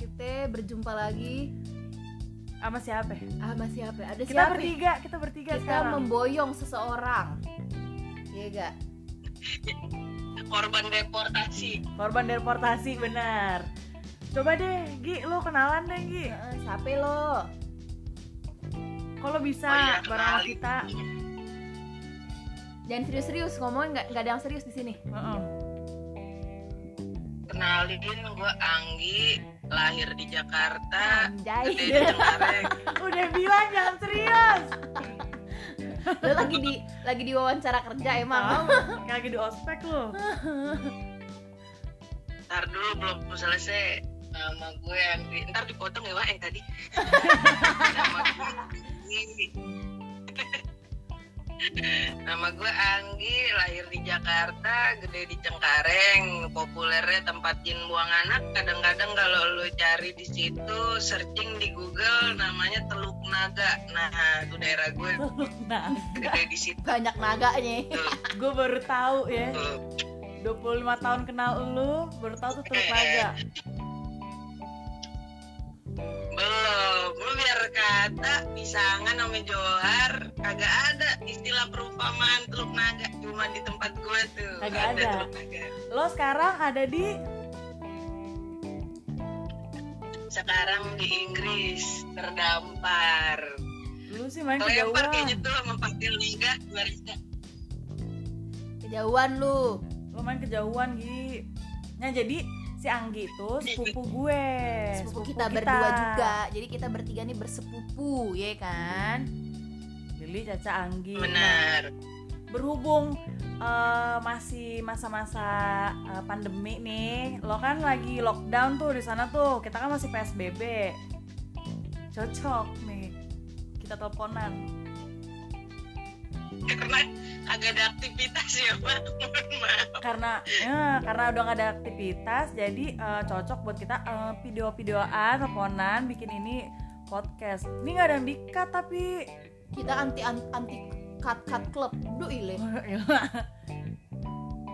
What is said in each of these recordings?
kita berjumpa lagi Sama siapa? ya? ah masih apa ada Kita siapa bertiga, kita bertiga kita sekarang. memboyong seseorang iya gak korban deportasi Korban deportasi benar. Coba deh, Gi, lu kenalan deh, Gi. Heeh, siapa lo Kalau bisa Oh iya, bareng sama kita. jangan serius-serius ngomongin nggak nggak ada yang serius di sini Heeh. kenalin gue Anggi lahir di Jakarta anjay. gede di Cengkareng. Udah bilang jangan serius. lo lagi di lagi di wawancara kerja emang. Tahu, kayak lagi di ospek lu. ntar dulu belum selesai nama gue Anggi ntar dipotong ya Wak yang tadi. Nama gue Anggi nama gue Anggi lahir di Jakarta gede di Cengkareng. Populernya tempat jin buang anak. Kadang-kadang kalau lo cari di situ searching di Google namanya Teluk Naga. Nah itu daerah gue Nah, gede di situ. Banyak naganya. Gue baru tahu ya. tuh 25 tahun kenal lu, baru tahu tuh Teluk Naga. Belum, lu biar kata pisangan sama Johar kagak ada istilah perumpamaan teluk naga cuma di tempat gue tuh Kagak ada. teluk naga. Lo sekarang ada di Sekarang di Inggris terdampar. lu sih main Kelempar kayaknya kejauhan. tuh sama Patil Naga barista. kejauhan lu Lo main kejauhan, Gi. Nah, jadi si Anggi itu sepupu gue. sepupu kita berdua juga jadi kita bertiga nih bersepupu ya kan Lili, Caca, Anggi. Nah, Benar. berhubung eh, masih masa-masa eh, pandemi nih, lo kan lagi lockdown tuh di sana tuh. Kita kan masih PSBB. Cocok nih. Kita teleponan. Karena agak ada aktivitas ya Pak. Mohon maaf. Karena ya, karena udah gak ada aktivitas, jadi eh, cocok buat kita eh, video-videoan, teleponan, bikin ini podcast. Ini nggak ada yang dikat tapi kita anti anti cut cut club duh ile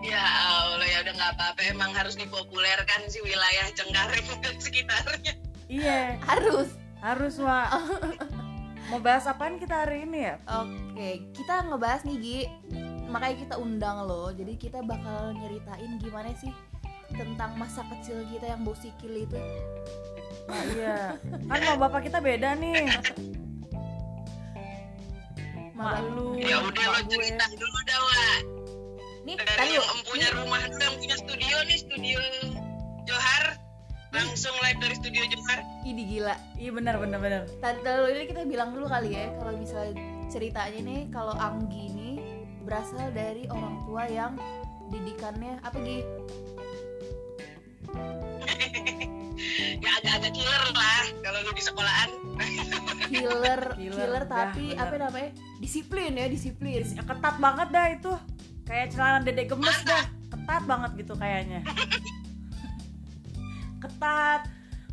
Ya Allah ya udah nggak apa-apa emang harus dipopulerkan sih wilayah Cengkareng dan sekitarnya. iya harus harus wa mau bahas apaan kita hari ini ya? Oke kita ngebahas nih Gi. Makanya kita undang lo. Jadi kita bakal nyeritain gimana sih tentang masa kecil kita yang bau sikil itu. Nah, iya. Kan mau bapak kita beda nih. Mak lu Ya udah lo cerita dulu dah Wak. nih Dari tadi yang em punya rumah dulu yang punya studio nih studio Johar langsung live dari studio Johar. ini gila. Iya benar benar benar. Tadi dulu ini kita bilang dulu kali ya kalau misalnya ceritanya nih kalau Anggi ini berasal dari orang tua yang didikannya apa Gi? Ya agak-agak killer lah kalau lu di sekolahan. killer Killer, killer dah, tapi bener. apa namanya? Disiplin ya disiplin. Ya, ketat banget dah itu. Kayak celana dedek gemes dah. Ketat banget gitu kayaknya ketat.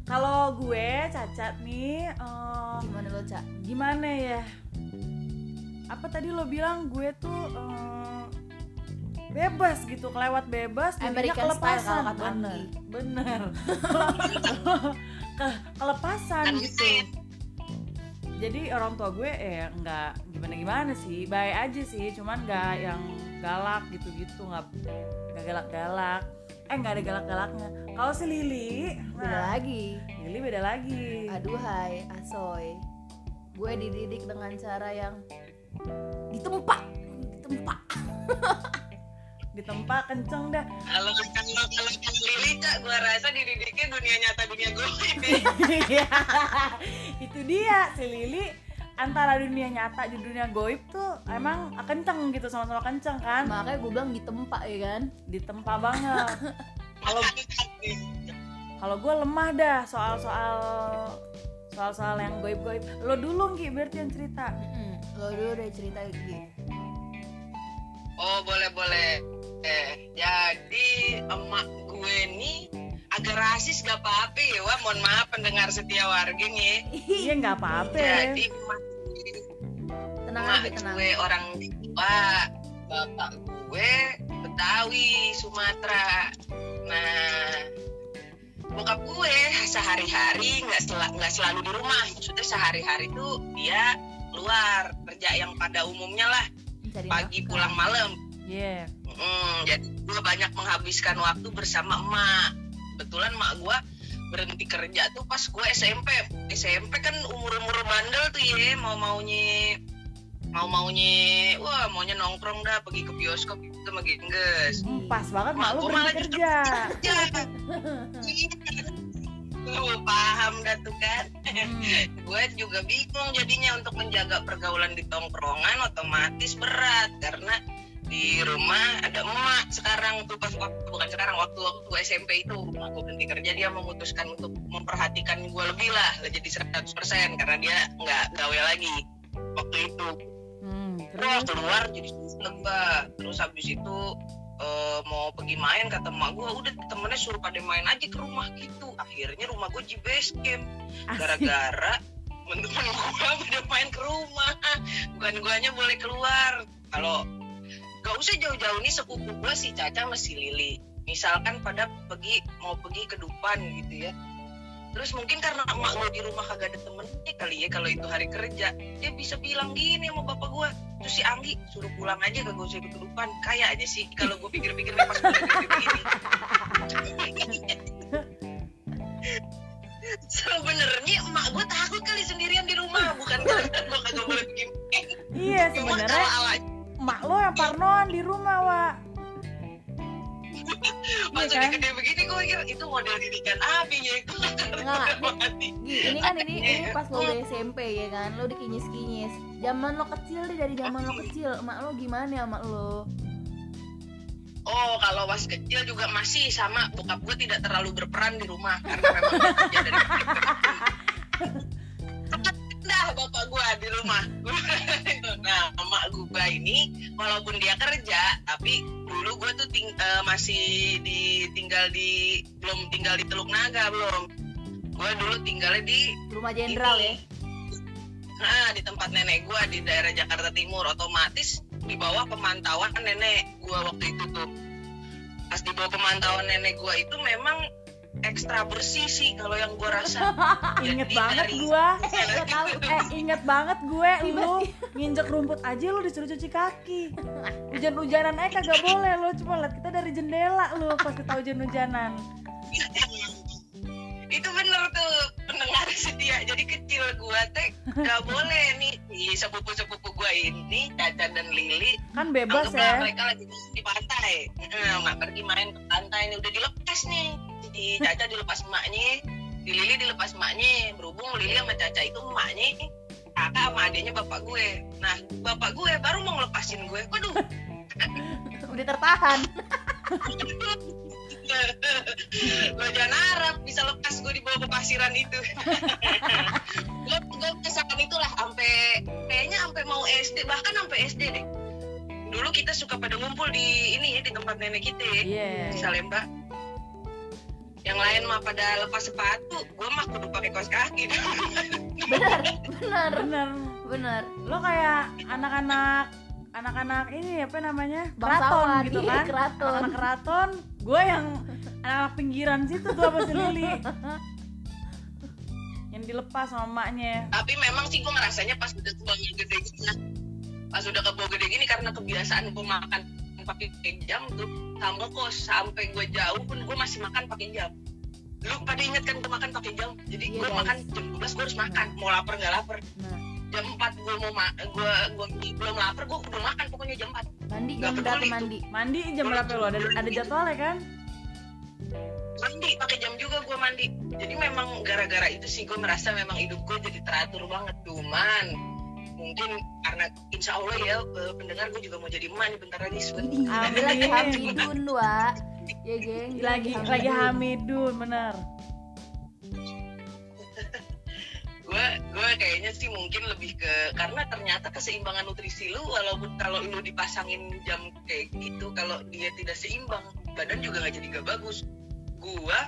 Kalau gue cacat nih eh, gimana lo cak gimana ya? Apa tadi lo bilang gue tuh eh, bebas gitu kelewat bebas jadinya style kelepasan. kalau kata bener bener. Ke- kelepasan Kan gitu. jadi orang tua gue eh nggak gimana gimana sih. Baik aja sih cuman nggak yang galak gitu gitu nggak nggak galak galak eh nggak ada galak galaknya kalau si Lili beda nah, lagi. Lili beda lagi. Aduhai asoy. Gue dididik dengan cara yang ditempa. Ditempa. Ditempa kenceng dah. Kalau kalau kalau Lili cak gua rasa dididiknya dunia nyata dunia gue ini. Iya. itu dia si Lili antara dunia nyata di dunia goib tuh emang kenceng gitu sama-sama kenceng kan? Makanya gue bilang ditempa ya kan? Ditempa banget. Kalau kalau gue lemah dah soal-soal soal-soal yang goib-goib. Lo dulu Ki berarti yang cerita. Mm-mm. lo dulu deh cerita gitu Oh boleh boleh. Eh, jadi emak gue nih agak rasis gak apa-apa ya wah mohon maaf pendengar setia warga nih iya nggak apa-apa. Jadi emak, tenang emak aja tenang. gue orang Jawa bapak gue Betawi Sumatera. Nah bokap gue sehari-hari nggak sel- nggak selalu di rumah. Maksudnya sehari-hari tuh dia keluar kerja yang pada umumnya lah. Mencari pagi nafkah. pulang malam. Iya. Mm, jadi gue banyak menghabiskan waktu bersama emak. Kebetulan emak gue berhenti kerja tuh pas gue SMP SMP kan umur umur bandel tuh ya mau maunya mau maunya wah maunya nongkrong dah pergi ke bioskop itu sama gengges. Pas banget mak Mak lu gua berhenti malah kerja. Lu paham dah tuh kan. Hmm. gue juga bingung jadinya untuk menjaga pergaulan di tongkrongan otomatis berat karena di rumah ada emak sekarang tuh pas waktu bukan sekarang waktu waktu SMP itu gue berhenti kerja dia memutuskan untuk memperhatikan gue lebih lah jadi 100% karena dia nggak gawe lagi waktu itu terus keluar jadi susah gua. Terus habis itu eh, mau pergi main kata emak gue udah temennya suruh pada main aja ke rumah gitu. Akhirnya rumah gue di base camp. Asik. gara-gara teman-teman gue pada main ke rumah. Bukan guanya boleh keluar. Kalau gak usah jauh-jauh nih sepupu gue si Caca masih Lili. Misalkan pada pergi mau pergi ke Dupan gitu ya. Terus mungkin karena emak gue di rumah kagak ada temennya kali ya kalau itu hari kerja. Dia bisa bilang gini sama bapak gue terus si Anggi suruh pulang aja gak usah ikut ke Dupan kayaknya sih kalau gue pikir-pikir pas gue begini sebenarnya emak gue takut kali sendirian di rumah bukan karena gue kagak boleh main. Iya sebenarnya kalau ala mak lo yang parnoan di rumah wa. Iya udah kan? gede begini gue mikir itu model didikan abi ya mati. Gi, ini kan ini ini pas lo udah SMP ya kan, lo dikinyis-kinyis. Zaman lo kecil deh dari zaman lo kecil, emak lo gimana ya emak lo? oh kalau pas kecil juga masih sama. Bokap gue tidak terlalu berperan di rumah karena memang kerja dari dah bapak gue di rumah nah emak gue ini walaupun dia kerja tapi dulu gue tuh ting- eh, masih di tinggal di belum tinggal di Teluk Naga belum gue dulu tinggalnya di Rumah jenderal ya. Nah, di tempat nenek gua di daerah Jakarta Timur otomatis di bawah pemantauan nenek gua waktu itu tuh. Pas di bawah pemantauan nenek gua itu memang ekstra bersih sih kalau yang gua rasa. Inget Jadi banget dari- gua. Gak tahu. Eh inget banget gue lu nginjek rumput aja lu disuruh cuci kaki. Hujan-hujanan aja kagak boleh lu cuma liat kita dari jendela lu pas kita hujan-hujanan. itu bener tuh pendengar setia. Jadi kecil gua teh gak boleh nih di sepupu-sepupu gua ini Caca dan Lili Kan bebas ya. mereka lagi di pantai. Nah, mak pergi main ke pantai ini udah dilepas nih. Di Caca dilepas emaknya, di Lili dilepas emaknya. Berhubung Lili sama Caca itu emaknya, kakak sama adiknya bapak gue. Nah, bapak gue baru mau ngelepasin gue. Waduh, Udah tertahan. lo jangan harap bisa lepas gue di bawah pepasiran itu. gue gue kesakan itulah sampai kayaknya sampai mau SD bahkan sampai SD deh. Dulu kita suka pada ngumpul di ini ya di tempat nenek kita ya. Iya. di Salemba yang lain mah pada lepas sepatu gue mah kudu pakai kaos kaki. Bener, bener, Bener. bener. Lo kayak anak-anak anak-anak ini apa namanya? Keraton gitu iya, kan? keraton. anak keraton gue yang anak pinggiran situ tuh apa Lili yang dilepas sama emaknya. Tapi memang sih gue ngerasanya pas udah kebawa gede gini pas udah kebawa gede gini karena kebiasaan gue makan pakai jam tuh sama kos. Sampai gue jauh pun gue masih makan pakai jam. Lu pada inget kan gue makan pakai jam? Jadi Iya, gue guys. makan jam 12 gue harus makan. Mau lapar nggak lapar. Nah, jam 4 gue mau ma gue gue belum lapar gue udah makan pokoknya jam 4 mandi Nggak jam berapa mandi? mandi jam berapa lo? Ada ada jadwalnya kan? Mandi pakai jam juga gue mandi. Jadi memang gara-gara itu sih gue merasa memang hidup gue jadi teratur banget. Cuman mungkin karena insya Allah ya eh, pendengar gue juga mau jadi emak nih bentar lagi. Widih, dia lagi hamidun, Wak. Ya, geng. lagi lagi hamidun bener gue gue kayaknya sih mungkin lebih ke karena ternyata keseimbangan nutrisi lu walaupun kalau lu dipasangin jam kayak gitu kalau dia tidak seimbang badan juga nggak jadi gak bagus gue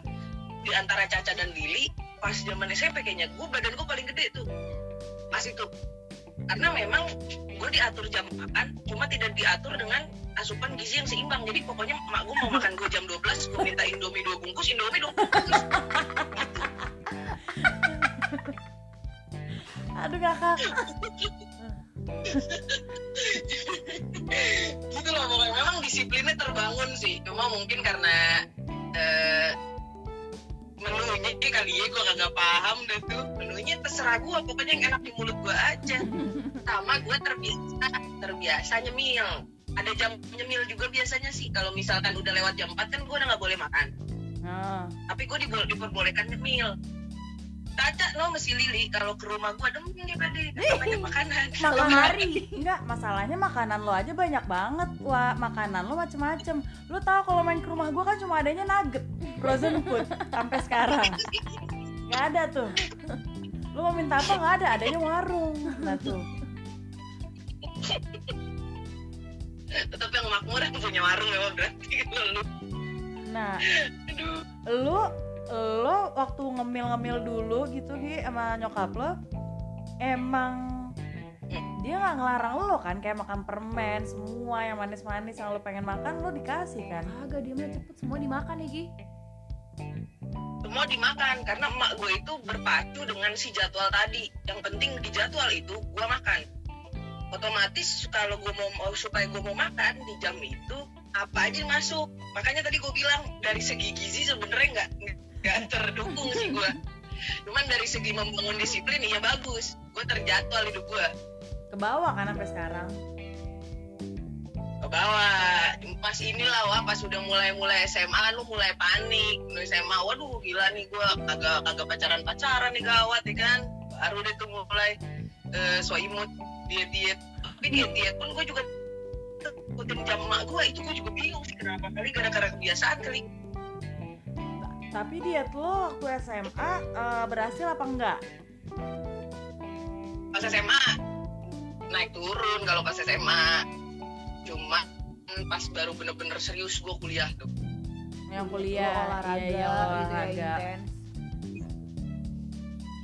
di antara Caca dan Lili pas zaman SMP kayaknya gue badan gue paling gede tuh pas itu karena memang gue diatur jam makan cuma tidak diatur dengan asupan gizi yang seimbang. Jadi pokoknya mak gue mau makan gue jam 12 gue minta indomie dua bungkus indomie dua bungkus. Aduh kakak. Gitu loh pokoknya. Memang disiplinnya terbangun sih. Cuma mungkin karena eh, menunya kali ya gue kagak paham deh tuh menunya terserah gue pokoknya yang enak di mulut gue aja. Sama gue terbiasa terbiasa nyemil ada jam nyemil juga biasanya sih. Kalau misalkan udah lewat jam 4 kan gue udah nggak boleh makan. Nah, tapi gue dibo- diperbolehkan nyemil Caca lo mesti Lili. Kalau ke rumah gue demen dia pada banyak makanan. Lemari. enggak masalahnya makanan lo aja banyak banget wah makanan lo macem-macem. Lo tau kalau main ke rumah gue kan cuma adanya nugget frozen food sampai sekarang. Nggak ada tuh lo mau minta apa? Nggak ada adanya warung. Nah tuh. Tetap yang makmur yang punya warung ya berarti lu. Nah aduh. lu lo waktu ngemil-ngemil dulu gitu Gi sama nyokap lo emang dia nggak ngelarang lo kan? Kayak makan permen semua yang manis-manis yang lo pengen makan lo dikasih kan? Agak diamnya cepet semua dimakan ya Gi. Semua dimakan karena emak gue itu berpacu dengan si jadwal tadi. Yang penting di jadwal itu gue makan. Otomatis kalau gue mau supaya gue mau makan di jam itu apa aja masuk. Makanya tadi gue bilang dari segi gizi sebenarnya nggak nggak terdukung sih gue cuman dari segi membangun disiplin ya bagus. Gue terjadwal hidup gue ke bawah kan sampai sekarang ke bawah. Pas inilah wah pas udah mulai mulai SMA kan lu mulai panik. Mulai SMA waduh gila nih gue agak agak pacaran pacaran nih gawat ya kan? Baru deh tuh mulai uh, so imut diet diet tapi diet diet pun gue juga ikutin jam emak gue itu gue juga bingung sih kenapa? Kali gara-gara kebiasaan kali. Tapi diet lo waktu SMA eh, berhasil apa enggak? Pas SMA naik turun kalau pas SMA pas baru bener-bener serius gue kuliah tuh. Yang Lo kuliah olahraga iya, iya, gitu ya olahraga.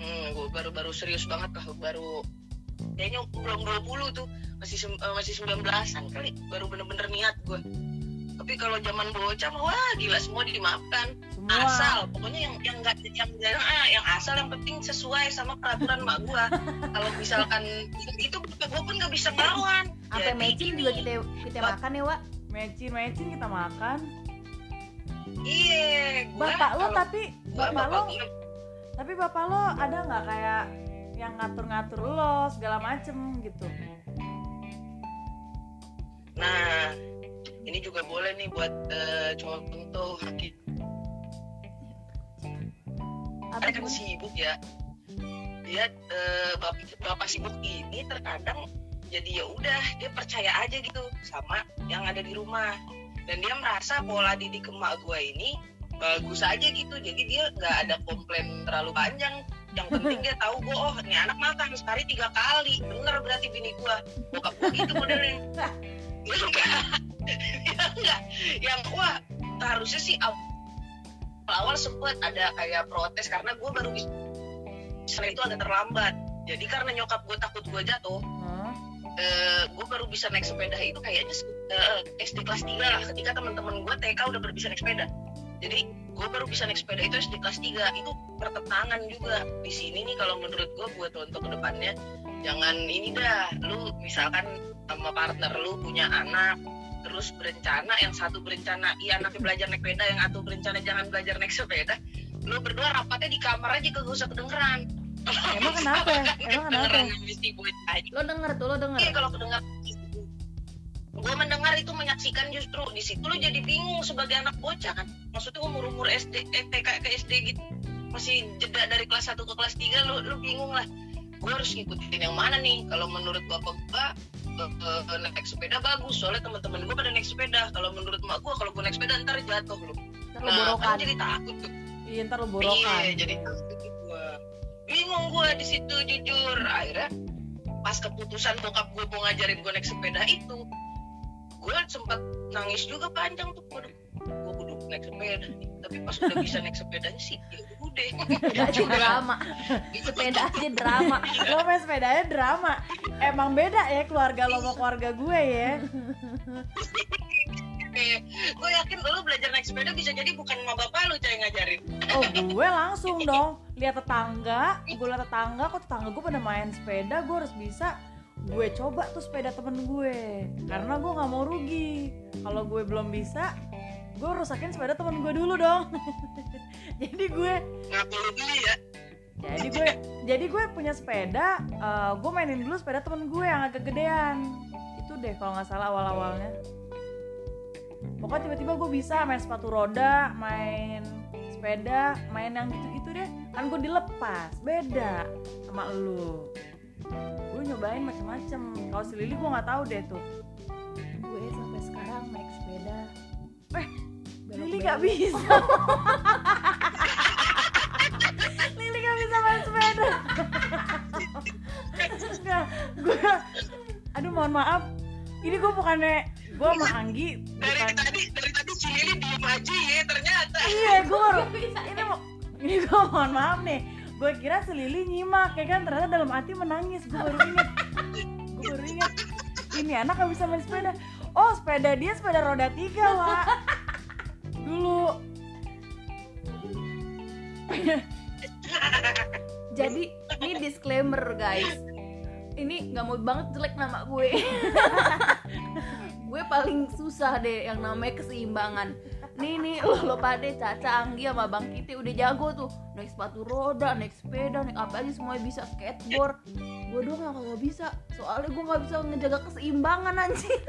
Hmm, gue baru baru serius banget lah baru kayaknya belum 20 tuh masih sem- eh, masih 19-an kali baru bener-bener niat gue tapi kalau zaman bocah mah wah gila semua dimaafkan semua asal pokoknya yang yang enggak yang yang, ah, yang asal yang penting sesuai sama peraturan mak gue kalau misalkan itu gue pun nggak bisa ngelawan Sampai Jadi mecin juga kita kita Bap- makan ya, Wak. mecin mecin kita makan iya gua bapak lo tapi gua bapak lo tapi bapak lo ada nggak kayak yang ngatur-ngatur lo segala macem gitu Nah, ini juga boleh nih buat eh, contoh. Apa kan sibuk ya. Dia eh, bapak, bapak sibuk ini terkadang jadi ya udah dia percaya aja gitu sama yang ada di rumah. Dan dia merasa pola didik emak gue ini bagus aja gitu. Jadi dia nggak ada komplain terlalu panjang. Yang penting dia tahu gue oh ini anak makan sehari tiga kali. Bener berarti bini gue bokap gue gitu modelnya. Ya enggak ya enggak yang wah harusnya sih awal-awal sempet ada kayak protes karena gue baru bisa itu agak terlambat. Jadi karena nyokap gue takut gue jatuh Hah? eh, gue baru bisa naik sepeda itu kayaknya eh, SD kelas 3 lah. Ketika teman-teman gue TK udah baru naik sepeda. Jadi gue baru bisa naik sepeda itu SD kelas 3 itu pertentangan juga. Di sini nih kalau menurut gue buat untuk ke depannya jangan ini dah. Lu misalkan sama partner lu punya anak terus berencana yang satu berencana iya anaknya belajar naik sepeda yang satu berencana jangan belajar naik sepeda lu berdua rapatnya di kamar aja kagak usah kedengeran Emang kenapa ya? Emang kenapa ya? Kedengeran mesti bocah aja. Lo denger tuh, lo denger. Iya kalau kedengar gue mendengar itu menyaksikan justru di situ lo jadi bingung sebagai anak bocah kan maksudnya umur umur SD eh, TK ke SD gitu masih jeda dari kelas 1 ke kelas 3 lo lo bingung lah gue harus ngikutin yang mana nih kalau menurut bapak gue eh, naik sepeda bagus soalnya teman-teman gue pada naik sepeda kalau menurut mak gue kalau gue naik sepeda ntar jatuh lo Ntar nah borokan. kan jadi takut tuh iya ntar lo borokan Iya, jadi takut gue. Bingung gue di situ jujur. Akhirnya pas keputusan bokap gue mau ngajarin gue naik sepeda itu, gue sempat nangis juga panjang tuh. Waduh, gue kudu naik sepeda. Tapi pas udah bisa naik sepedanya sih, ya Sepeda aja drama. Sepeda aja drama. Lo main sepedanya drama. Emang beda ya keluarga lo sama keluarga gue ya. Gue yakin lu belajar naik sepeda bisa jadi bukan sama bapak lu coy ngajarin. Oh gue langsung dong. Lihat tetangga. Gue lihat tetangga kok tetangga gue pada main sepeda? Gue harus bisa. Gue coba tuh sepeda temen gue. Karena gue nggak mau rugi. Kalau gue belum bisa gue rusakin sepeda temen gue dulu dong jadi gue ngaku lu beli ya. Jadi gue jadi gue punya sepeda eh, gue mainin dulu sepeda temen gue yang agak gedean. Itu deh kalau nggak salah awal awalnya pokoknya tiba-tiba gue bisa main sepatu roda main sepeda main yang gitu-gitu deh. Kan gue dilepas beda sama lu. Gue nyobain macem-macem. Kalau si Lili gue nggak tahu deh tuh. Gue sampai sekarang naik sepeda. Eh, Lili belok. gak bisa. Lili gak bisa main sepeda. Nggak, gue Aduh mohon maaf. Ini gue bukannya Gue sama Anggi dari bukan tadi dari tadi si Lili diem aja ya ternyata. Iya gue baru Ini mau Ini gue mohon maaf nih. Gue kira si Lili nyimak ya kan? Ternyata dalam hati menangis. Gue baru inget Gue baru inget Ini anak gak bisa main sepeda. Oh sepeda dia sepeda roda tiga Wak Dulu. Jadi ini disclaimer guys. Ini nggak mau banget jelek nama gue. Gue paling susah deh yang namanya keseimbangan. Nih nih. Lo, lo pade Caca, Anggi sama Bang Kiti udah jago tuh. Naik sepatu roda, naik sepeda, naik apa aja semuanya bisa. Skateboard. Gue doang yang kagak bisa. Soalnya gue gak bisa ngejaga keseimbangan anjing.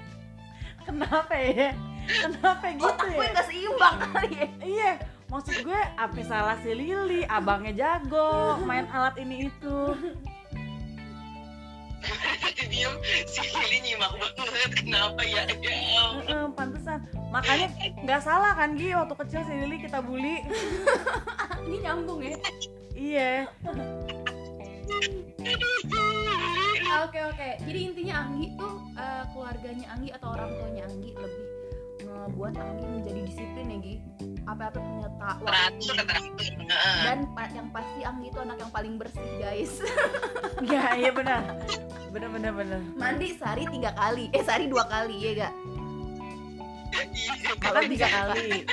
Kenapa ya? Kenapa gitu Otak gue ya? gak seimbang kali ya Iya, maksud gue apa salah si Lili? Abangnya jago main alat ini itu. diem si Lili nyimak banget kenapa ya ya. Heeh, pantesan. Makanya nggak salah kan Gi waktu kecil si Lili kita bully. Ini nyambung ya Iya. Oke oke. Jadi intinya Anggi tuh eh, keluarganya Anggi atau orang tuanya Anggi lebih ngebuat Anggi menjadi disiplin ya Gi. Apa-apa punya tak. Dan pa- yang pasti Anggi itu anak yang paling bersih guys. Iya, iya benar. Benar benar benar. Mandi sehari tiga kali, eh sehari dua kali ya gak? Iya. Kalau tiga kali.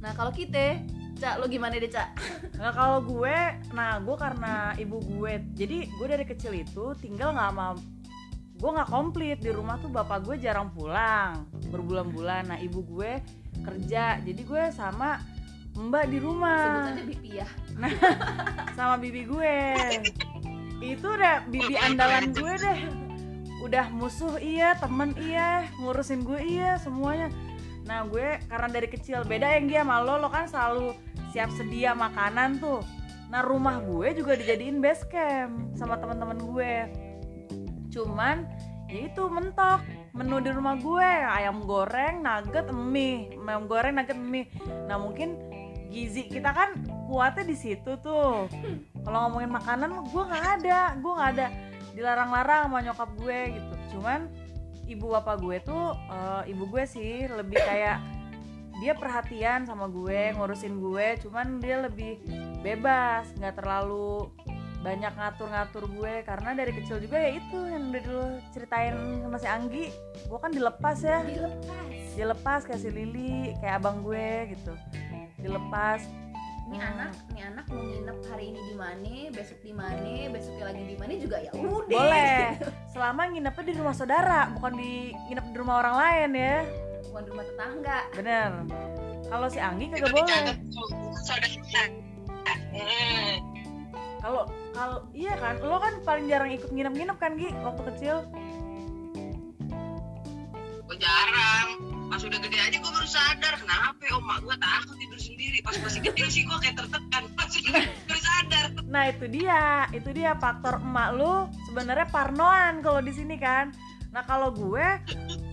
Nah kalau kita, Cak, lo gimana deh Cak? Nah kalau gue, nah gue karena ibu gue, jadi gue dari kecil itu tinggal nggak sama gue nggak komplit di rumah tuh bapak gue jarang pulang berbulan-bulan. Nah ibu gue kerja jadi gue sama mbak di Sebut rumah aja Bipi ya. sama bibi gue. Itu udah bibi andalan gue deh. Udah musuh iya temen iya ngurusin gue iya semuanya. Nah gue karena dari kecil beda yang dia sama lo lo kan selalu siap sedia makanan tuh. Nah rumah gue juga dijadiin base camp sama teman-teman gue cuman ya itu mentok. Menu di rumah gue ayam goreng nugget mie. Ayam goreng nugget mie. Nah mungkin gizi kita kan kuatnya di situ tuh. Kalau ngomongin makanan gue nggak ada. Gue nggak ada. Dilarang-larang sama nyokap gue gitu. Cuman ibu bapak gue tuh eh, ibu gue sih lebih kayak dia perhatian sama gue ngurusin gue. Cuman dia lebih bebas nggak terlalu banyak ngatur-ngatur gue karena dari kecil juga ya itu yang udah dulu ceritain sama si Anggi gue kan dilepas ya Dilepas. dilepas kayak si Lili kayak abang gue gitu dilepas Ini Hmm. anak, ini anak mau nginep hari ini di mana, besok di mana, besoknya lagi di mana juga ya udah. boleh selama nginepnya di rumah saudara bukan di nginep di rumah orang lain ya Bukan di rumah tetangga. bener kalau si Anggi kagak boleh saudara Hmm. Kalau kalau iya kan? Lo kan paling jarang ikut nginep-nginep kan Gi waktu kecil? Gue jarang. Pas udah gede aja gue baru sadar. Kenapa ya emak gue takut tidur sendiri? Pas masih kecil sih gue kayak tertekan. Pas udah baru sadar. Nah itu dia. Itu dia faktor emak lu sebenarnya parnoan kalau di sini kan. Nah kalau gue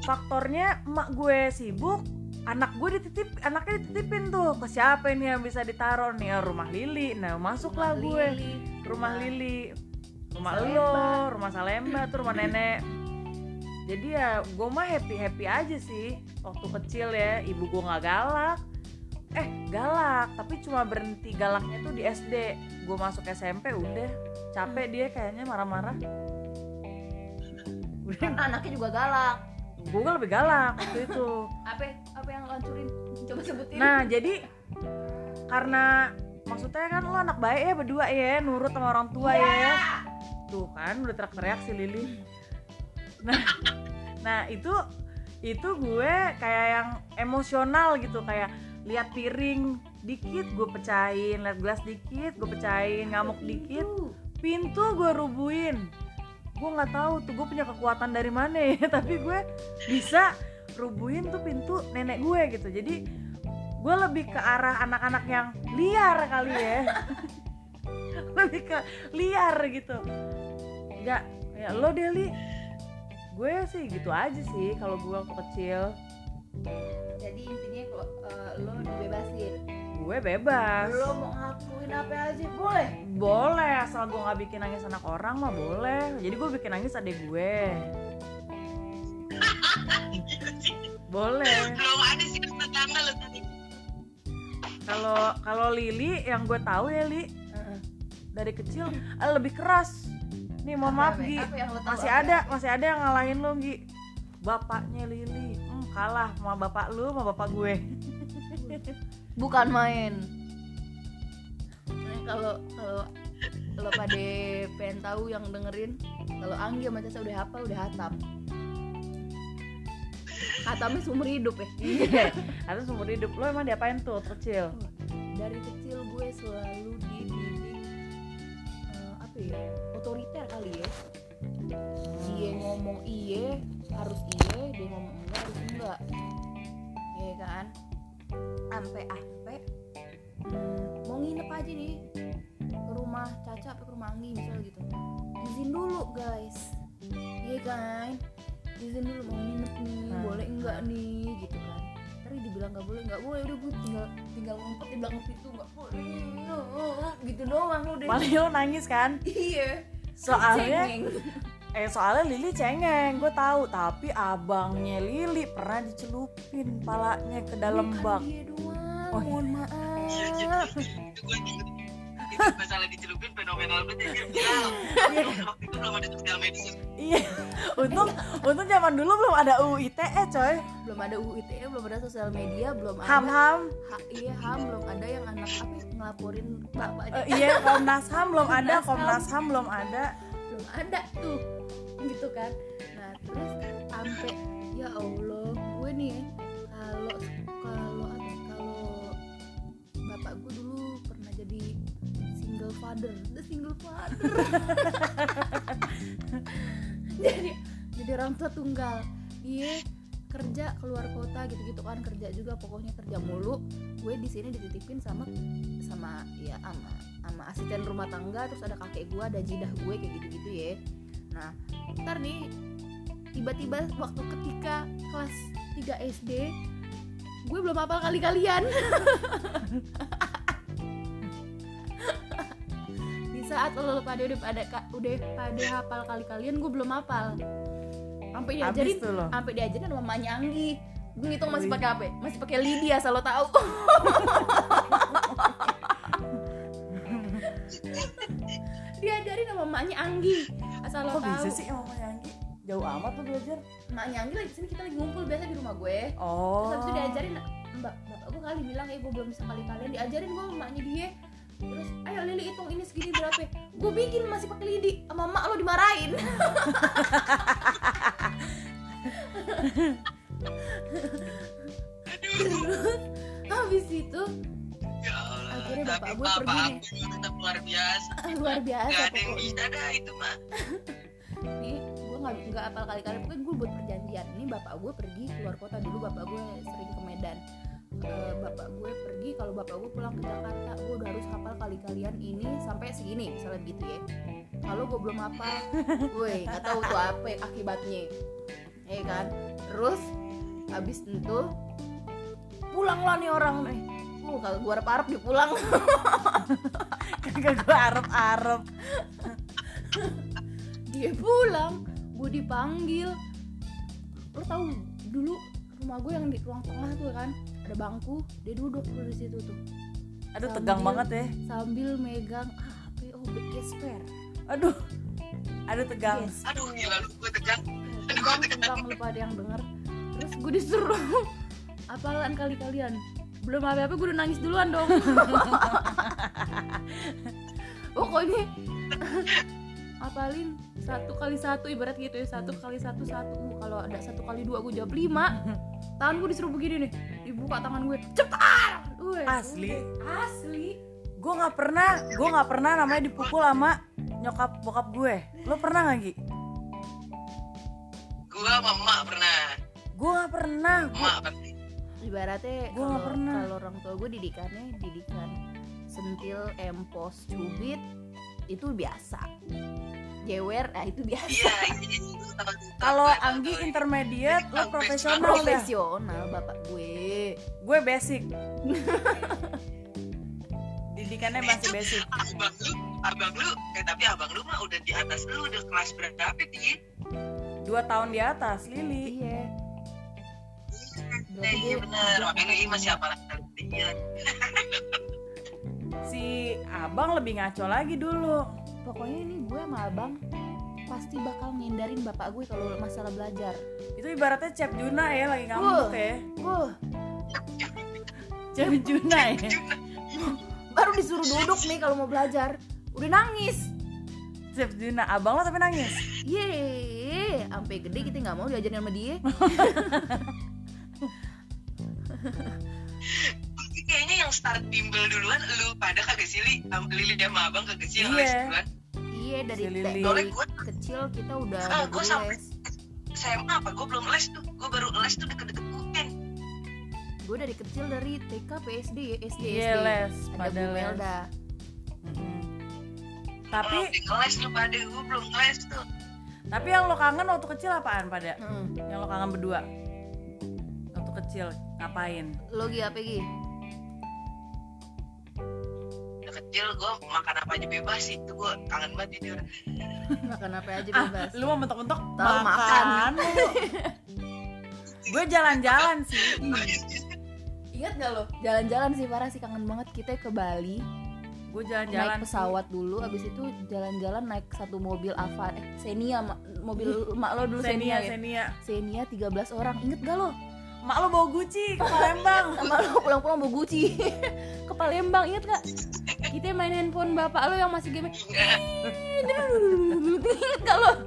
faktornya emak gue sibuk anak gue dititip anaknya dititipin tuh. Ke siapa ini yang bisa ditaruh? Nih Ya, rumah Lili. Nah masuklah Rumah gue. Lili. rumah Lili. Rumah Salemba. lo rumah Salemba tuh rumah nenek. Jadi ya gue mah happy happy aja sih. Waktu kecil ya ibu gue nggak galak. Eh galak tapi cuma berhenti galaknya tuh di SD gue masuk SMP udah. Capek dia kayaknya marah-marah. Karena anaknya juga galak gue lebih galak waktu itu. Apa apa yang lo hancurin? Coba sebutin. Nah jadi karena maksudnya kan lo anak baik ya berdua ya nurut sama orang tua Iya. ya tuh kan udah teriak-teriak si Lili. Nah nah itu itu gue kayak yang emosional gitu kayak lihat piring dikit gue pecahin lihat gelas dikit gue pecahin ngamuk dikit pintu gue rubuhin gue nggak tahu tuh gue punya kekuatan dari mana ya tapi gue bisa rubuhin tuh pintu nenek gue gitu. Jadi gue lebih ke arah anak-anak yang liar kali ya. Lebih ke liar gitu. Nggak ya lo Deli gue sih gitu aja sih kalau gue waktu kecil. Jadi intinya kalau eh, lo dibebasin gue bebas. Lo mau ngakuin apa aja boleh? Boleh asal gue nggak bikin nangis anak orang mah boleh. Jadi gue bikin nangis adik gue. Boleh. Belum ada sih tetangga lo tadi. Kalau kalau Lili yang gue tahu ya Li. Heeh. dari kecil eh, lebih keras. Nih mohon maaf Apa, Gi. masih ada yang- masih ada yang ngalahin lo Gi. Bapaknya Lili. Hmm, kalah sama bapak lu sama bapak gue bukan main. Nah, kalau kalau kalau pada pengen tahu yang dengerin kalau Anggi sama Caca udah hafal udah hatam. Hatamnya seumur hidup ya. Iya atau seumur hidup. Lo emang diapain tuh kecil? Dari kecil gue selalu dididik eh, apa ya otoriter kali ya. Dia ngomong iye harus iye dia ngomong enggak harus enggak. Ya kan ampe ampe. Mau nginep aja nih. Ke rumah Caca apa ke rumah Anggi misal gitu. Izin dulu guys. Iya kan? Izin dulu mau nginep nih. Nah. boleh enggak nih? Gitu kan. Ntar dibilang nggak boleh nggak boleh. Udah gue tinggal tinggal ngumpet di belakang pintu nggak boleh. Gitu doang udah paling lo nangis kan? Iya. Soalnya. Eh soalnya Lili cengeng gue tahu. Tapi abangnya Lili pernah dicelupin palanya ke dalam bak. Oh, mohon iya iya. Maaf itu gue inget itu masalah dicelupin fenomenal banget ya viral waktu itu belum ada sosial media. Iya. Untung untung zaman dulu belum ada UU ITE coy. Belum ada UU ITE belum ada sosial media belum ham ada. Ham Ha- iya ham belum ada yang anak apa ngelaporin bapaknya Eh, iya Komnas Ham belum ada Komnas Ham belum ada belum ada tuh gitu kan. Nah terus sampai ya Allah gue nih kalau kalau apa ya, kalau bapak gue dulu pernah jadi single father the single father. Jadi jadi orang tua tunggal. Dia kerja keluar kota gitu-gitu kan kerja juga pokoknya kerja mulu. Gue di sini dititipin sama sama ya sama sama asisten rumah tangga terus ada kakek gue ada jidah gue kayak gitu-gitu ya. Nah ntar nih tiba-tiba waktu ketika kelas 3 SD gue belum hafal kali kalian di saat lo pada udah pada udah pada hafal kali kalian gue belum hafal sampai diajarin sampai diajarin sama mamanya Anggi gue ngitung masih pakai apa ya? masih pakai lidi asal lo tahu. Diajarin sama mamanya Anggi asal lo tahu bisa sih emang Yanggi jauh amat tuh belajar. Mamanya Anggi lagi sini kita lagi ngumpul biasa di rumah gue. Terus oh habis itu diajarin mbak bapak gue kali bilang ya gue belum bisa kali kalian diajarin gue sama emaknya dia terus ayo Lili hitung ini segini berapa gue bikin masih pakai lidi. Sama emak lo dimarahin. Terus habis itu ya Allah Akhirnya bapak tapi gue bapak pergi aku tetap luar biasa. Luar biasa gak ada yang bisa dah itu mah nih gue nggak nggak apal kali kali pokoknya gue buat perjanjian. Ini bapak gue pergi keluar kota dulu bapak gue sering ke Medan Bapak gue pergi kalau bapak gue pulang ke Jakarta. Gue udah harus hafal kali kalian ini sampai segini misalnya gitu ya. Kalau gue belum hafal. Gue nggak tahu tuh apa ya akibatnya. Ya kan? Terus habis itu pulanglah nih orang nih. Uh kalau gue harap-harap dia pulang. Kagak gue arep arep dia pulang gue dipanggil. Lo tahu dulu rumah gue yang di ruang tengah tuh kan ada bangku dia duduk tuh di situ tuh. Aduh Sambil- tegang banget ya. sambil megang apa ya? oh gesper. Aduh. Aduh tegang. Yes. aduh gila lu gue tegang. Tegang tegang lupa ada yang denger. Terus gue disuruh apalan kali kalian belum apa apa gue udah nangis duluan dong. Pokoknya apalin? Satu kali satu ibarat gitu ya. Satu kali satu satu. Uh, kalau ada satu kali dua gue jawab lima. Tangan gue disuruh begini nih dibuka tangan gue. Cepetan! Weh, Asli? asli. Gue nggak pernah gue nggak pernah namanya dipukul sama nyokap bokap gue. Lo pernah nggak Gi? gue sama emak pernah. Gue nggak pernah. Emak pasti. Ibaratnya Gua nggak pernah. kalau orang tua gue didikannya didikan sentil empos cubit itu biasa jewer nah itu biasa iya iya itu tahu tuh. kalau Anggi intermediate lo profesional. profesional bapak gue. Gue basic. Didikannya masih basic. abang lu abang lu eh tapi abang lu mah udah di atas lu udah kelas berapa sih? Dua tahun di atas Lili. Iya. Eh, iya benar makanya ini masih apalah kali dia si abang lebih ngaco lagi dulu pokoknya ini gue sama abang pasti bakal ngindarin bapak gue kalau masalah belajar. Itu ibaratnya Cep Juna ya lagi ngambek Wuh. ya. Wah, Cep Juna ya? Baru disuruh duduk nih kalau mau belajar. Udah nangis. Cep Juna abang lo tapi nangis? Yeay, sampai gede kita nggak mau diajarin sama dia. Yang start bimbel duluan lu pada kagak sih li Lili sama abang kagak sih yang Iya. les duluan iya dari Si Lili. dari Soalnya kecil kita udah Ah, gua guru sampai- les. SMA apa gue belum les tuh gue baru les tuh deket-deket UN Gue dari kecil dari TK PSD ya, SD Iya, SD. les, Ada pada Bu les. Melda. Tapi tapi ngeles lu pada gue belum les tuh tapi yang lo kangen waktu kecil apaan pada Hmm. yang lo kangen berdua waktu kecil ngapain Lo Gi apa Gi? Kecil gue makan apa aja bebas sih. Itu gue kangen banget jujur Makan apa aja ah bebas. lu mau mentok-mentok? Tahu makan. gue jalan-jalan sih. Ingat gak lo? Jalan-jalan sih parah sih. Kangen banget kita ke Bali. gue jalan-jalan naik pesawat dulu abis itu jalan-jalan naik satu mobil Ava eh Xenia mobil mak lo dulu Senia Xenia, Senia ya? Xenia. 13 orang. Inget gak lo? Mak lo bawa Gucci ke Palembang. Sama lo pulang-pulang bawa Gucci. Ke Palembang inget gak kita main handphone bapak lo yang masih game inget gak lo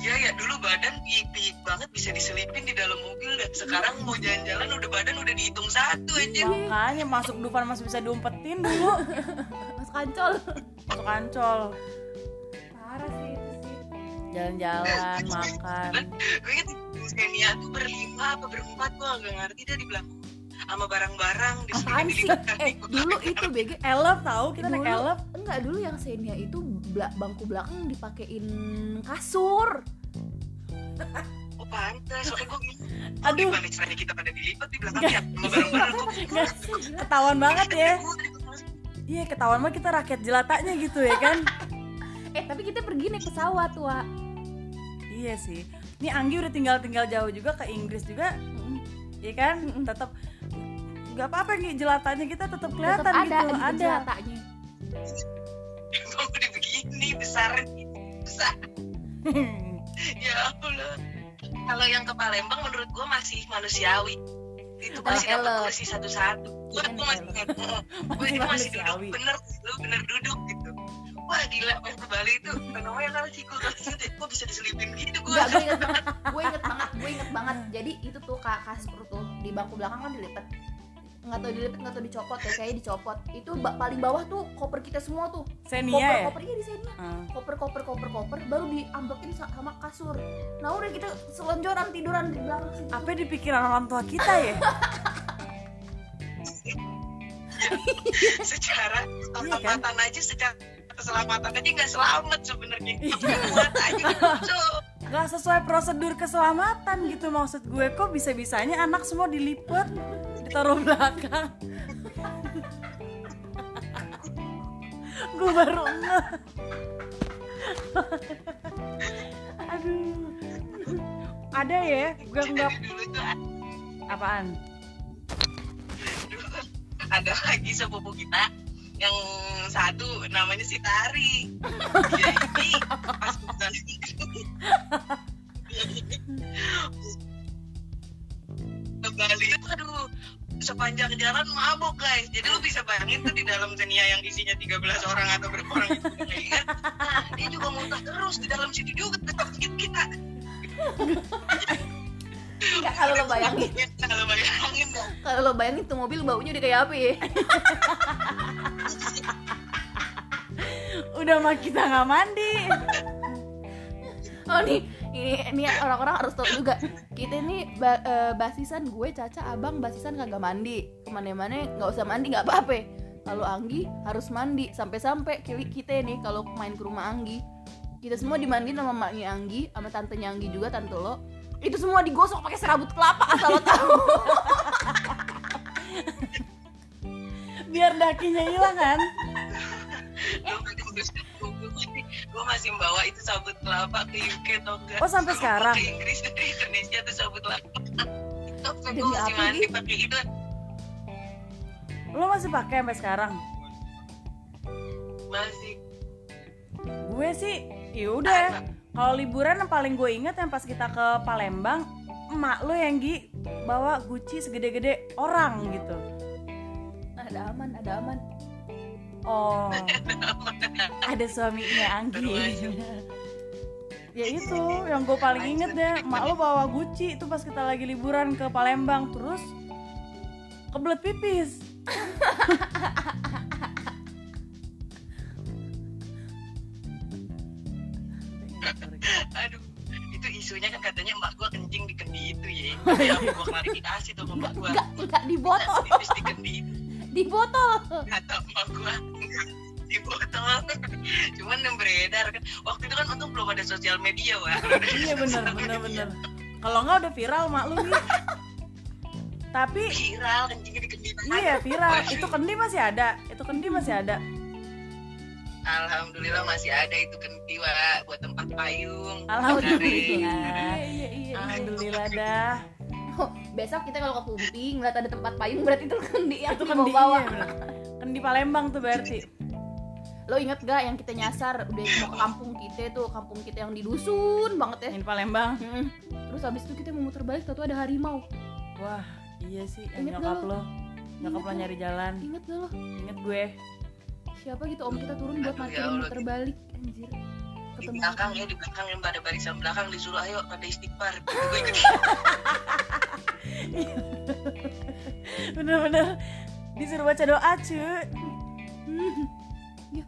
Iya ya dulu badan piik banget bisa diselipin di dalam mobil dan sekarang mau jalan-jalan udah badan udah dihitung satu aja. makanya masuk Dufan masih bisa diumpetin dulu. Mas kancol. Masuk ancol parah sih jalan-jalan makan. Gue inget Xenia tuh berlima apa berempat gue gak ngerti dia di belakang sama barang-barang di apaan sih? eh dulu itu BG elef tahu kita naik Dulu- elef enggak dulu yang Xenia itu bangku belakang dipakein kasur. Oh pantes, soalnya gue Aduh. Gimana caranya kita pada dilipat di belakang ya? Sama barang-barang ketahuan banget ya. iya ketahuan mah kita rakyat jelatanya gitu ya kan? Eh tapi kita pergi naik pesawat wa iya sih. Ini Anggi udah tinggal-tinggal jauh juga ke Inggris juga iya kan? Tetap nggak apa-apa nih jelatanya kita tetap kelihatan tetap ada gitu gitu ada. jelatanya udah begini besar. Besar. Ya Allah. Kalau yang ke Palembang menurut gue masih manusiawi. Itu masih dapat kursi satu-satu. Gue Iya, masih gue Masih itu masih duduk bener lu bener duduk gitu wah gila pas ke Bali itu kan sih gue gue bisa diselipin gitu gue Enggak, gue inget banget gue inget banget gue inget banget. Jadi itu tuh kak kasur tuh di bangku belakang kan dilipat nggak tahu dilipat nggak tahu dicopot ya kayak dicopot. Itu ba- paling bawah tuh koper kita semua tuh. Senia koper ya? koper iya di sini Hmm. koper koper koper koper baru diambekin sa- sama kasur. Nah udah kita selonjoran tiduran di belakang situ. Apa yang dipikiran orang tua kita ya? Secara Iya kan? keselamatan aja secara keselamatan. Aja nggak selamat sebenarnya. Iya. Gitu nggak sesuai prosedur keselamatan gitu maksud gue. Kok bisa bisanya anak semua dilipat ditaruh belakang? Gue baru ngeh. Aduh. Ada ya? Gue nggak apaan? Ada lagi sepupu kita yang satu namanya si Tari. Ini pas kembali aduh sepanjang jalan mabok guys jadi lu bisa bayangin tuh di dalam dunia yang isinya 13 orang atau berapa orang itu nah dia juga muntah terus di dalam situ juga tetap kita Enggak kalau lo bayangin, kalau bayangin dong kalau lo bayangin tuh mobil baunya udah kayak apa ya? udah mah kita nggak mandi Oh nih, ini ini orang-orang harus tahu juga. Kita ini ba- eh, basisan gue, Caca, Abang basisan kagak mandi. Ke mana-mana nggak usah mandi nggak apa-apa. Kalau Anggi harus mandi sampai-sampai kili kita nih kalau main ke rumah Anggi kita semua dimandiin sama maknya Anggi sama tantenya Anggi juga tante lo itu semua digosok pakai serabut kelapa asal lo tahu. Biar dakinya hilang kan? Gue masih bawa itu sabut kelapa ke UK atau enggak. Oh, sampai sekarang? ke Inggris dari Indonesia tuh sabut kelapa. Demi gue masih mandi Gi? pakai itu? Lo masih pakai sampai sekarang? Masih. Gue sih ya udah kalau liburan yang paling gue inget yang pas kita ke Palembang emak lo yang Gi bawa guci segede-gede orang gitu. Ada aman ada aman. Oh. Ada suaminya Anggi. Ya itu yang gue paling inget deh emak lo bawa guci itu pas kita lagi liburan ke Palembang terus kebelet pipis aduh itu isunya kan katanya emak gue kencing di kendi itu ya ya gue klarifikasi tuh emak gue enggak enggak di botol. di kendi di botol. Kata emak gue di botol. Cuman yang beredar kan. Waktu itu kan untung belum ada sosial media wah iya bener bener bener kalau nggak udah viral mak lu Gi. tapi viral kencingnya di kendi. Iya viral. Itu kendi masih ada. Itu kendi masih ada Alhamdulillah masih ada itu kendi wa buat tempat payung. Alhamdulillah. Iya iya iya. Alhamdulillah dah. Oh, besok kita kalau ke Pumping ngeliat ada tempat payung berarti itu kendi yang itu kendi bawa kendi Palembang tuh berarti. Lo inget gak yang kita nyasar udah mau ke kampung kita tuh kampung kita yang di dusun banget ya? Di Palembang. Terus habis itu kita mau muter balik tau ada harimau. Wah iya sih yang Ingat nyokap gak lo? nyokap lo nyari jalan. Inget gak lo? Inget gue siapa gitu om kita turun buat ya matiin Allah. muter balik anjir. Di ketemu belakang ya di belakang yang pada barisan belakang disuruh ayo pada istighfar. Itu gue ikut. Bener-bener. Disuruh baca doa cuy Iya.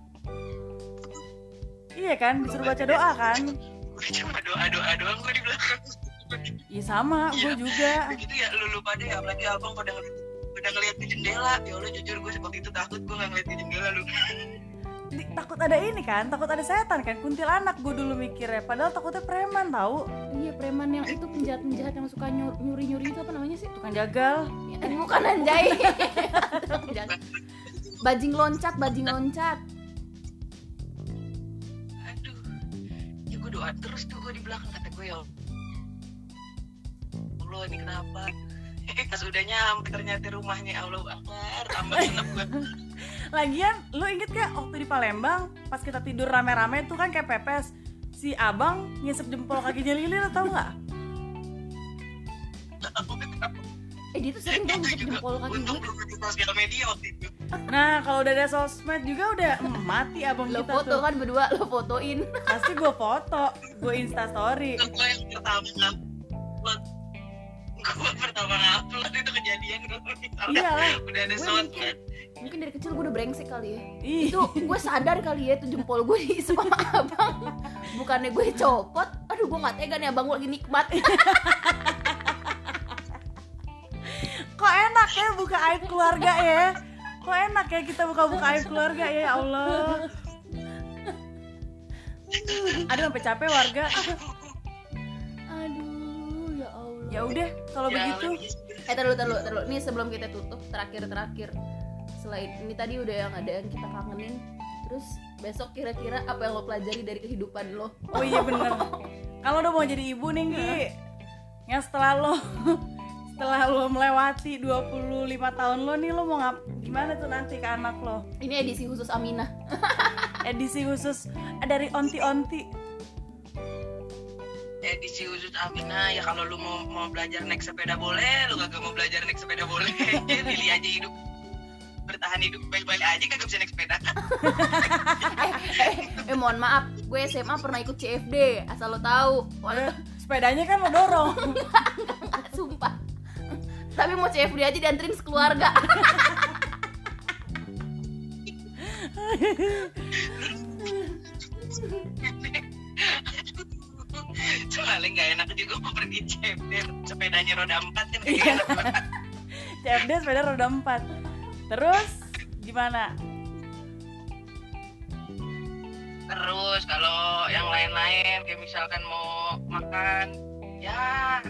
iya kan disuruh baca doa kan? gue cuma doa doa doang gue di belakang. Iya sama gue Iya. juga. Begitu ya lu lupa deh apalagi abang pada ngeliat udah ngeliat di jendela. Ya Allah jujur gue waktu itu takut di takut ada ini kan takut ada setan kan kuntilanak gue dulu mikirnya. Padahal takutnya preman tahu iya preman yang itu penjahat penjahat yang suka nyuri nyuri itu apa namanya sih? Tukang jagal. Ya, bukan anjay. Bajing loncat bajing loncat. Aduh. Ya gue doa terus tuh gue di belakang kata gue ya Allah ini kenapa? Pas udah nyampe ternyata rumahnya ya Allah Akbar. Tambah senep gue lagian lu inget gak waktu di Palembang pas kita tidur rame-rame tuh kan kayak pepes si abang ngisep jempol kakinya lili lo tau nggak? Eh dia tuh sering tuh ngisep jempol kaki untung gue belum ada sosial media waktu itu. Nah kalau udah ada sosmed juga udah mati abang lo kita foto tuh. kan berdua lo fotoin. Pasti gue foto gue insta story. Gue yang pertama gue pertama ngupload itu kejadian gue misalnya iyalah udah ada Gue sosmed mungkin dari kecil gue udah brengsek kali ya. Itu gue sadar kali ya itu jempol gue di sama abang. Bukannya gue copot. Aduh gue nggak tega nih abang gue lagi nikmat. Kok enak ya buka aib keluarga ya? Kok enak ya kita buka-buka aib keluarga ya ya Allah. Aduh sampai capek warga. Aduh ya ya udah kalau Ya, begitu. eh terlalu terlalu terlalu nih sebelum kita tutup terakhir terakhir selain ini tadi udah yang ada yang kita kangenin. Terus besok kira-kira apa yang lo pelajari dari kehidupan lo? Oh iya bener. Kalau udah mau jadi ibu nih Gi yang setelah lo setelah lo melewati 25 tahun lo nih lo mau ngap gimana tuh nanti ke anak lo? Ini edisi khusus Aminah. Edisi khusus dari onti-onti edisi khusus Amina ya kalau lu mau mau belajar naik sepeda boleh lu kagak mau belajar naik sepeda boleh. Pilih aja hidup. Bertahan hidup baik-baik aja kagak bisa naik sepeda. Eh, eh, eh mohon maaf gue SMA pernah ikut CFD asal lo tahu. Eh, sepedanya kan lo dorong. Sumpah. Tapi mau CFD aja dianterin sekeluarga soalnya nggak enak juga mau pergi cepet sepedanya roda empat kan. Iya. CFD sepeda roda 4 terus gimana? Terus kalau yang lain-lain kayak misalkan mau makan ya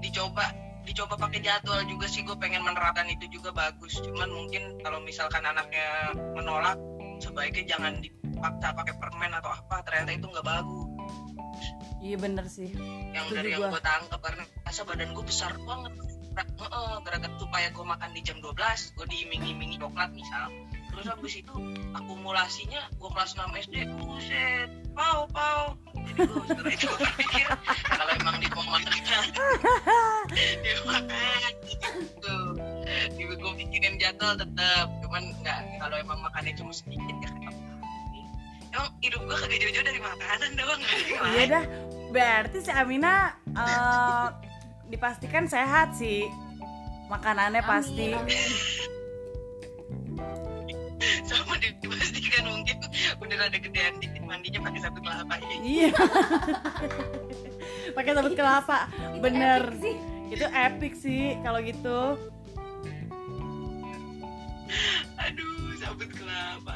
dicoba dicoba pakai jadwal juga sih. Gue pengen menerapkan itu juga bagus. Cuman mungkin kalau misalkan anaknya menolak sebaiknya jangan dipaksa pakai permen atau apa. Ternyata itu nggak bagus iya bener sih. Yang Setuju dari gua. yang gue tangkap karena rasa badan gue besar banget. Gara-gara supaya gue makan di jam 12 gue diiming-imingi coklat misal. Terus habis itu akumulasinya gue kelas 6 SD buset pau pau. Jadi gue setelah itu gue berpikir kalau emang di makan dia makan. Gitu gue gue pikirin jadwal tetap cuman nggak kalau emang makannya cuma sedikit ya kenapa emang hidup gue kagak jauh-jauh dari makanan doang iya dah berarti si Amina eh, dipastikan sehat sih. Makanannya pasti. Amin, amin. sama dipastikan mungkin udah ada gedean dikit mandinya pakai sabut kelapa. Ya. iya. Pakai sabut kelapa Itu bener. epic sih. itu epic sih kalau gitu. Aduh sabut kelapa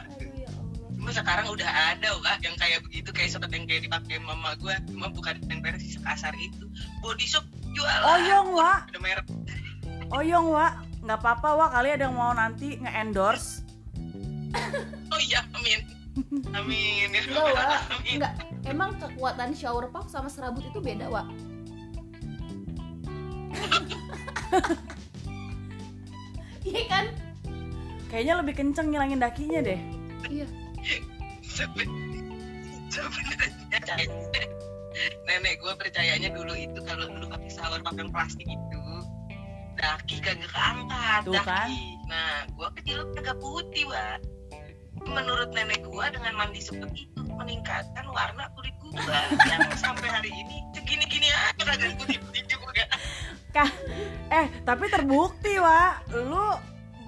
Cuma sekarang udah ada wah yang kayak begitu kayak seperti yang kayak dipakai mama gue cuma bukan yang versi sekasar itu body shop jual oyong wa ada merek oyong wa nggak apa-apa wa kali ada yang mau nanti nge-endorse oh iya amin amin ya. Alamin. Enggak. Emang kekuatan shower puff sama serabut itu beda, Wak? Iya kan? kayaknya lebih kenceng ngilangin dakinya deh Iya. Sebe- sebenarnya nenek gue percayanya dulu itu kalau lu pakai shower pakai plastik itu daki kagak keangkat Tuh daki. kan. nah gue kecil kagak putih wa menurut nenek gue dengan mandi seperti itu meningkatkan warna kulit gue yang sampai hari ini segini-gini aja kagak putih-putih juga Kah, eh tapi terbukti wa lu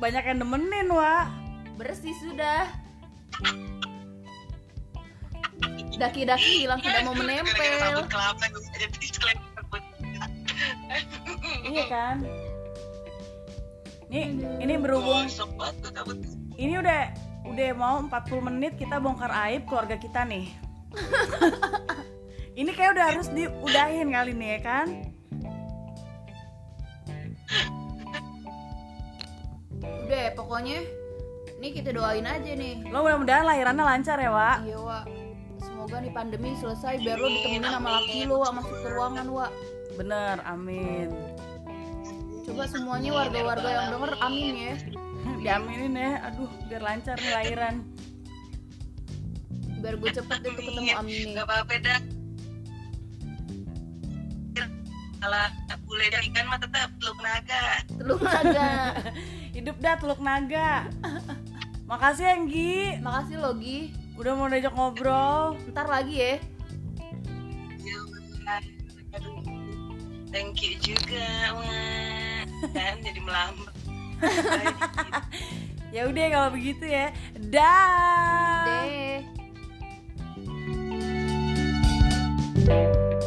banyak yang demenin wa Bersih sudah. Daki-daki hilang tidak mau menempel. kelapa buat iya kan ini ini berhubung ini udah udah mau 40 menit kita bongkar aib keluarga kita nih ini kayak udah harus diudahin kali nih ya kan Udah, pokoknya ini kita doain aja nih. lo mudah-mudahan lahirannya lancar ya Wak Iya, Wak. Semoga nih pandemi selesai biar lo ditemenin sama laki lo masuk ke ruangan, Wak. bener amin Coba semuanya warga-warga yang denger amin ya. diaminin ya aduh biar lancar nih lahiran Biar gue cepet deh tuh ketemu Amin Gak apa-apa dah. Kalau bule dan ikan mah tetap teluk naga. Telur naga. hidup dah teluk naga makasih ya Enggi Makasih lo Gi. Udah mau diajak ngobrol. Ntar lagi ya. ya Thank you juga, Dan jadi melambat. ya udah kalau begitu ya. Dah. Deh.